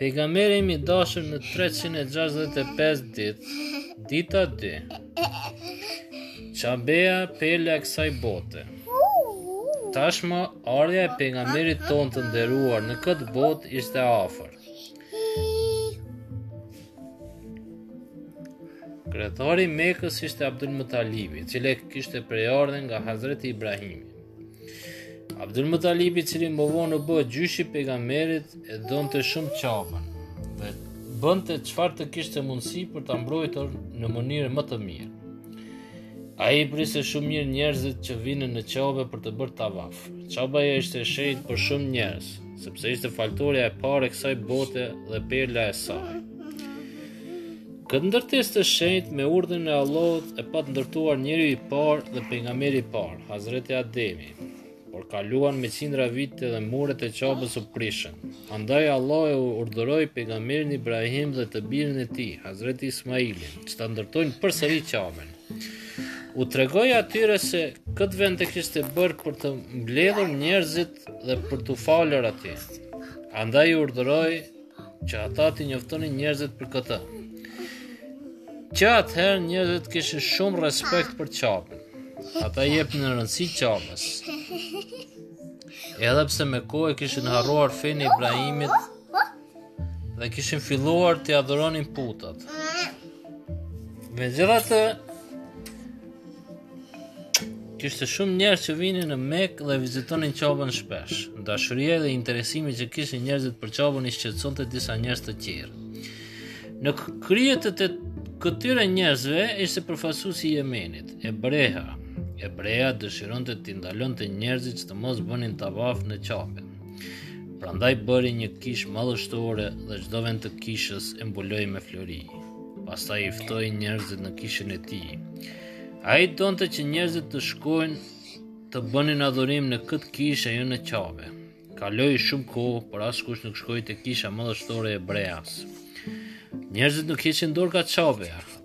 Pejgamberi im i dashur në 365 ditë, dita 2. Qabeja perla e kësaj bote. Tashmë ardhja e pejgamberit tonë të nderuar në këtë botë ishte afër. Kryetari i Mekës ishte Abdul Mutalibi, i cili kishte prejardhjen nga Hazreti Ibrahimi. Abdul Mutalibi, i cili më vonë u bë gjyshi i pejgamberit, e donte shumë Qabën dhe bënte çfarë të kishte mundësi për ta mbrojtur në mënyrën më të mirë. Ai i priste shumë mirë njerëzit që vinin në Qabë për të bërë tavaf. Qabeja ishte e shenjtë për shumë njerëz, sepse ishte faltorja e parë e kësaj bote dhe perla e saj. Këtë ndërtesë të shenjtë me urdhrin e Allahut e pat ndërtuar njeriu i parë dhe pejgamberi i parë, Hazreti Ademi. Por kaluan me qindra vite dhe muret e qabës u prishën. Andaj Allahu e urdhëroi pejgamberin Ibrahim dhe të birin e tij, Hazreti Ismailin, që ta ndërtojnë përsëri qabën. U tregoi atyre se këtë vend e kishte bërë për të mbledhur njerëzit dhe për t'u falur aty. Andaj i urdhëroi që ata t'i njoftonin njerëzit për këtë. Që atëherë njerëzit kishin shumë respekt për qabën. Ata i jepnin rëndësi qabës. Edhe pse me kohë kishin harruar fenë e Ibrahimit dhe kishin filluar të adhuronin putat. Megjithatë kishte shumë njerëz që vinin në Mekë dhe vizitonin qabën shpesh. Dashuria dhe interesimi që kishin njerëzit për qabën i shqetësonte disa njerëz të tjerë. Në krye të këtyre njerëzve ishte përfaqësuesi i Jemenit, Ebreha. Ebreha dëshironte t'i ndalonte njerëzit që të mos bënin tavaf në qabën. Prandaj bëri një kishë madhështore dhe çdo vend të kishës e mbuloi me flori. Pastaj i ftoi njerëzit në kishën e tij. Ai donte që njerëzit të shkonin të bënin adhurim në këtë kishë e jo në Qabe. Kaloi shumë kohë, por askush nuk shkoi te kisha madhështore e Ebrehas. Njerëzit nuk hiqnin dorë nga Qabe.